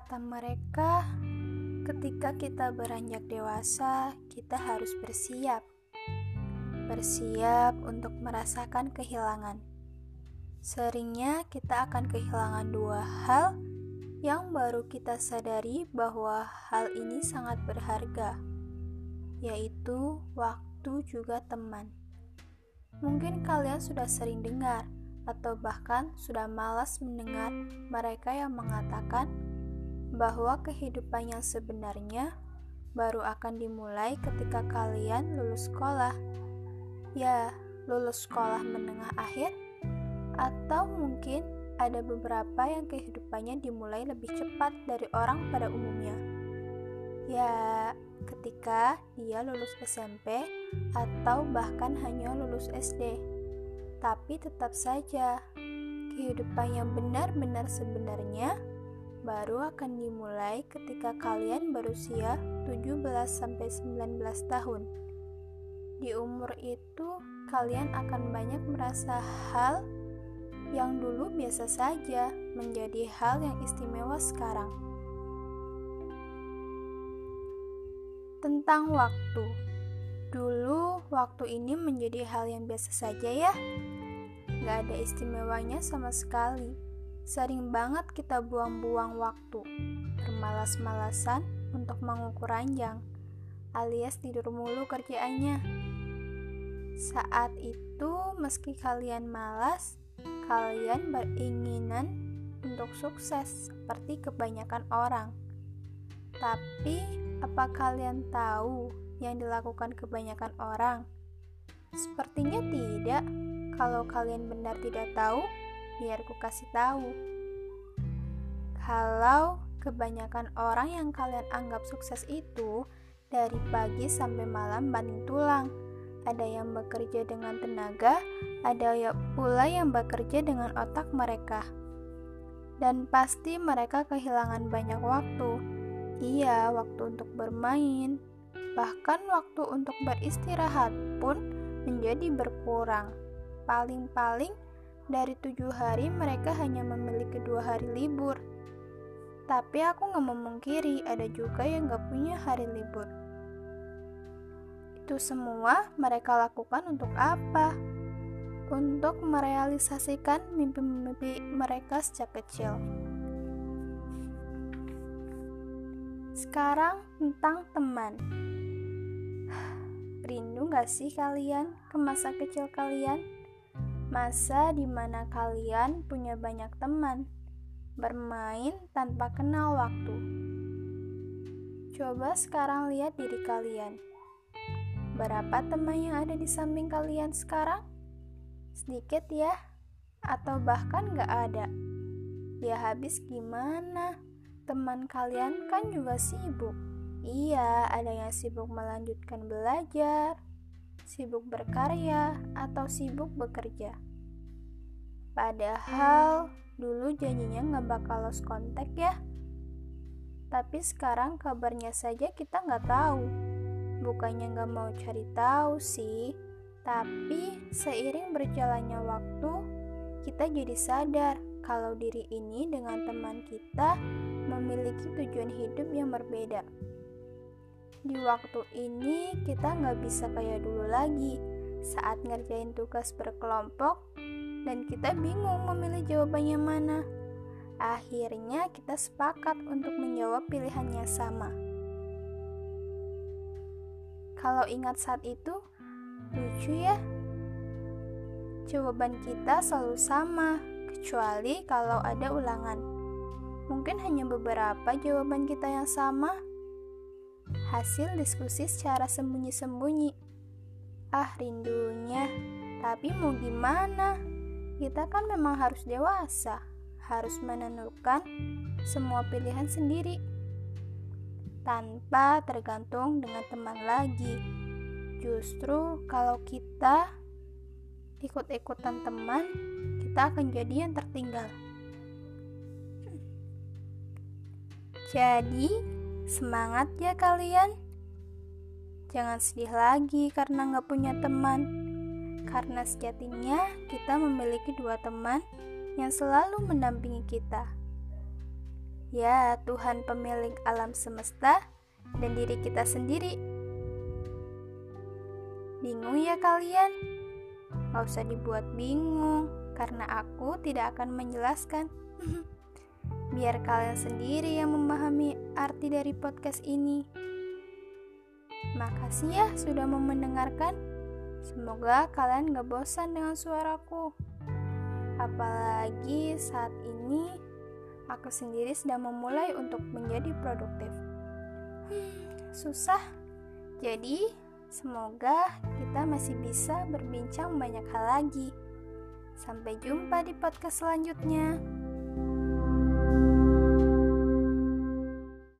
Kata mereka, ketika kita beranjak dewasa, kita harus bersiap. Bersiap untuk merasakan kehilangan. Seringnya kita akan kehilangan dua hal yang baru kita sadari bahwa hal ini sangat berharga, yaitu waktu juga teman. Mungkin kalian sudah sering dengar, atau bahkan sudah malas mendengar mereka yang mengatakan bahwa kehidupan yang sebenarnya baru akan dimulai ketika kalian lulus sekolah. Ya, lulus sekolah menengah akhir, atau mungkin ada beberapa yang kehidupannya dimulai lebih cepat dari orang pada umumnya. Ya, ketika dia lulus SMP atau bahkan hanya lulus SD. Tapi tetap saja, kehidupan yang benar-benar sebenarnya baru akan dimulai ketika kalian berusia 17 19 tahun. Di umur itu, kalian akan banyak merasa hal yang dulu biasa saja menjadi hal yang istimewa sekarang. Tentang waktu, dulu waktu ini menjadi hal yang biasa saja ya. Gak ada istimewanya sama sekali. Sering banget kita buang-buang waktu, bermalas-malasan untuk mengukur ranjang, alias tidur mulu kerjaannya. Saat itu, meski kalian malas, kalian beringinan untuk sukses seperti kebanyakan orang. Tapi, apa kalian tahu yang dilakukan kebanyakan orang? Sepertinya tidak. Kalau kalian benar tidak tahu, biar ku kasih tahu. Kalau kebanyakan orang yang kalian anggap sukses itu dari pagi sampai malam banting tulang, ada yang bekerja dengan tenaga, ada ya pula yang bekerja dengan otak mereka. Dan pasti mereka kehilangan banyak waktu. Iya, waktu untuk bermain, bahkan waktu untuk beristirahat pun menjadi berkurang. Paling-paling dari tujuh hari mereka hanya memiliki dua hari libur. Tapi aku nggak memungkiri ada juga yang nggak punya hari libur. Itu semua mereka lakukan untuk apa? Untuk merealisasikan mimpi-mimpi mereka sejak kecil. Sekarang tentang teman. Rindu gak sih kalian ke masa kecil kalian? Masa di mana kalian punya banyak teman, bermain tanpa kenal waktu. Coba sekarang lihat diri kalian Berapa teman yang ada di samping kalian sekarang? Sedikit ya? Atau bahkan gak ada? Ya habis gimana? Teman kalian kan juga sibuk. Iya, ada yang sibuk melanjutkan belajar, sibuk berkarya, atau sibuk bekerja. Padahal dulu janjinya gak bakal lost kontak ya. Tapi sekarang kabarnya saja kita nggak tahu bukannya gak mau cari tahu sih, tapi seiring berjalannya waktu, kita jadi sadar kalau diri ini dengan teman kita memiliki tujuan hidup yang berbeda. Di waktu ini kita nggak bisa kayak dulu lagi saat ngerjain tugas berkelompok dan kita bingung memilih jawabannya mana. Akhirnya kita sepakat untuk menjawab pilihannya sama. Kalau ingat saat itu, lucu ya. Jawaban kita selalu sama, kecuali kalau ada ulangan. Mungkin hanya beberapa jawaban kita yang sama. Hasil diskusi secara sembunyi-sembunyi. Ah, rindunya. Tapi mau gimana? Kita kan memang harus dewasa, harus menentukan semua pilihan sendiri tanpa tergantung dengan teman lagi. Justru kalau kita ikut-ikutan teman, kita akan jadi yang tertinggal. Jadi, semangat ya kalian. Jangan sedih lagi karena nggak punya teman. Karena sejatinya kita memiliki dua teman yang selalu mendampingi kita. Ya, Tuhan pemilik alam semesta dan diri kita sendiri. Bingung ya kalian? Gak usah dibuat bingung, karena aku tidak akan menjelaskan. Biar kalian sendiri yang memahami arti dari podcast ini. Makasih ya sudah mau mendengarkan. Semoga kalian gak bosan dengan suaraku. Apalagi saat ini aku sendiri sedang memulai untuk menjadi produktif. Hmm, susah. Jadi, semoga kita masih bisa berbincang banyak hal lagi. Sampai jumpa di podcast selanjutnya.